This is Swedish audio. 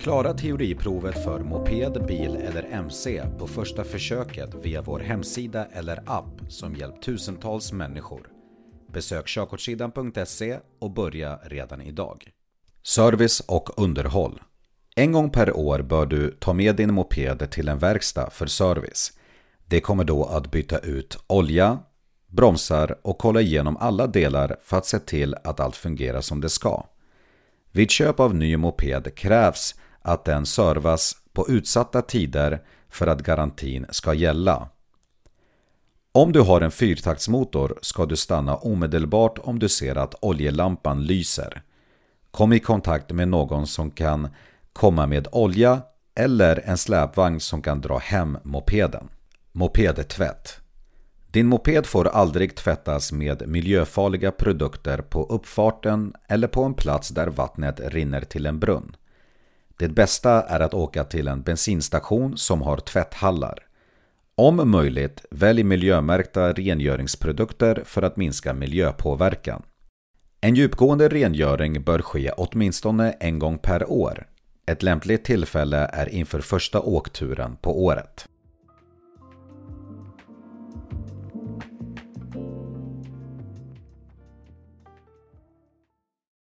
Klara teoriprovet för moped, bil eller MC på första försöket via vår hemsida eller app som hjälpt tusentals människor. Besök körkortssidan.se och börja redan idag. Service och underhåll. En gång per år bör du ta med din moped till en verkstad för service. Det kommer då att byta ut olja, bromsar och kolla igenom alla delar för att se till att allt fungerar som det ska. Vid köp av ny moped krävs att den servas på utsatta tider för att garantin ska gälla. Om du har en fyrtaktsmotor ska du stanna omedelbart om du ser att oljelampan lyser. Kom i kontakt med någon som kan komma med olja eller en släpvagn som kan dra hem mopeden. Mopedtvätt Din moped får aldrig tvättas med miljöfarliga produkter på uppfarten eller på en plats där vattnet rinner till en brunn. Det bästa är att åka till en bensinstation som har tvätthallar. Om möjligt, välj miljömärkta rengöringsprodukter för att minska miljöpåverkan. En djupgående rengöring bör ske åtminstone en gång per år. Ett lämpligt tillfälle är inför första åkturen på året.